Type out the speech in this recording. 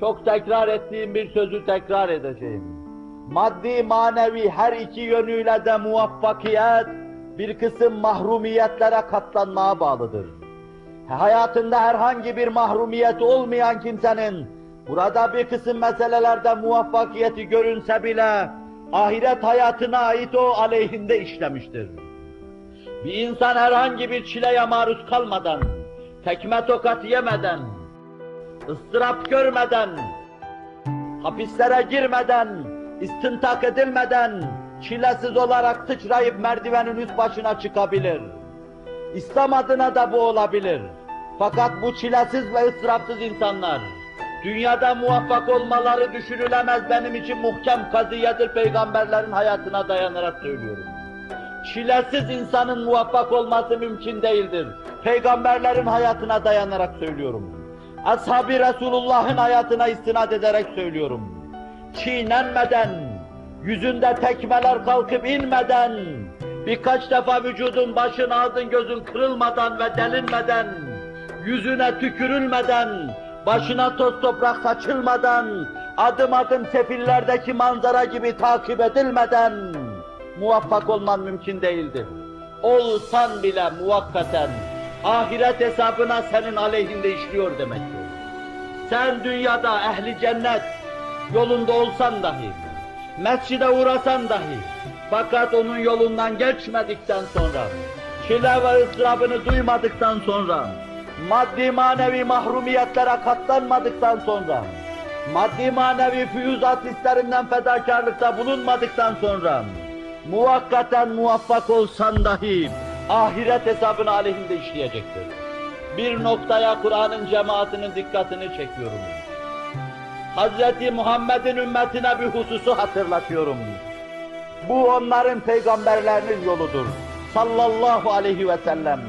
Çok tekrar ettiğim bir sözü tekrar edeceğim. Maddi manevi her iki yönüyle de muvaffakiyet bir kısım mahrumiyetlere katlanmaya bağlıdır. Hayatında herhangi bir mahrumiyet olmayan kimsenin burada bir kısım meselelerde muvaffakiyeti görünse bile ahiret hayatına ait o aleyhinde işlemiştir. Bir insan herhangi bir çileye maruz kalmadan, tekme tokat yemeden, ıstırap görmeden, hapislere girmeden, istintak edilmeden, çilesiz olarak sıçrayıp merdivenin üst başına çıkabilir. İslam adına da bu olabilir. Fakat bu çilesiz ve ıstırapsız insanlar, dünyada muvaffak olmaları düşünülemez benim için muhkem kaziyedir peygamberlerin hayatına dayanarak söylüyorum. Çilesiz insanın muvaffak olması mümkün değildir. Peygamberlerin hayatına dayanarak söylüyorum. Ashab-ı Resulullah'ın hayatına istinad ederek söylüyorum. Çiğnenmeden, yüzünde tekmeler kalkıp inmeden, birkaç defa vücudun, başın, ağzın, gözün kırılmadan ve delinmeden, yüzüne tükürülmeden, başına toz toprak saçılmadan, adım adım sefillerdeki manzara gibi takip edilmeden, muvaffak olman mümkün değildir. Olsan bile muvakkaten, ahiret hesabına senin aleyhinde işliyor demektir. Sen dünyada ehli cennet yolunda olsan dahi, mescide uğrasan dahi, fakat onun yolundan geçmedikten sonra, çile ve ızdırabını duymadıktan sonra, maddi manevi mahrumiyetlere katlanmadıktan sonra, maddi manevi füyüzat hislerinden fedakarlıkta bulunmadıktan sonra, muvakkaten muvaffak olsan dahi ahiret hesabını aleyhinde işleyecektir. Bir noktaya Kur'an'ın cemaatinin dikkatini çekiyorum. Hz. Muhammed'in ümmetine bir hususu hatırlatıyorum. Bu onların peygamberlerinin yoludur. Sallallahu aleyhi ve sellem.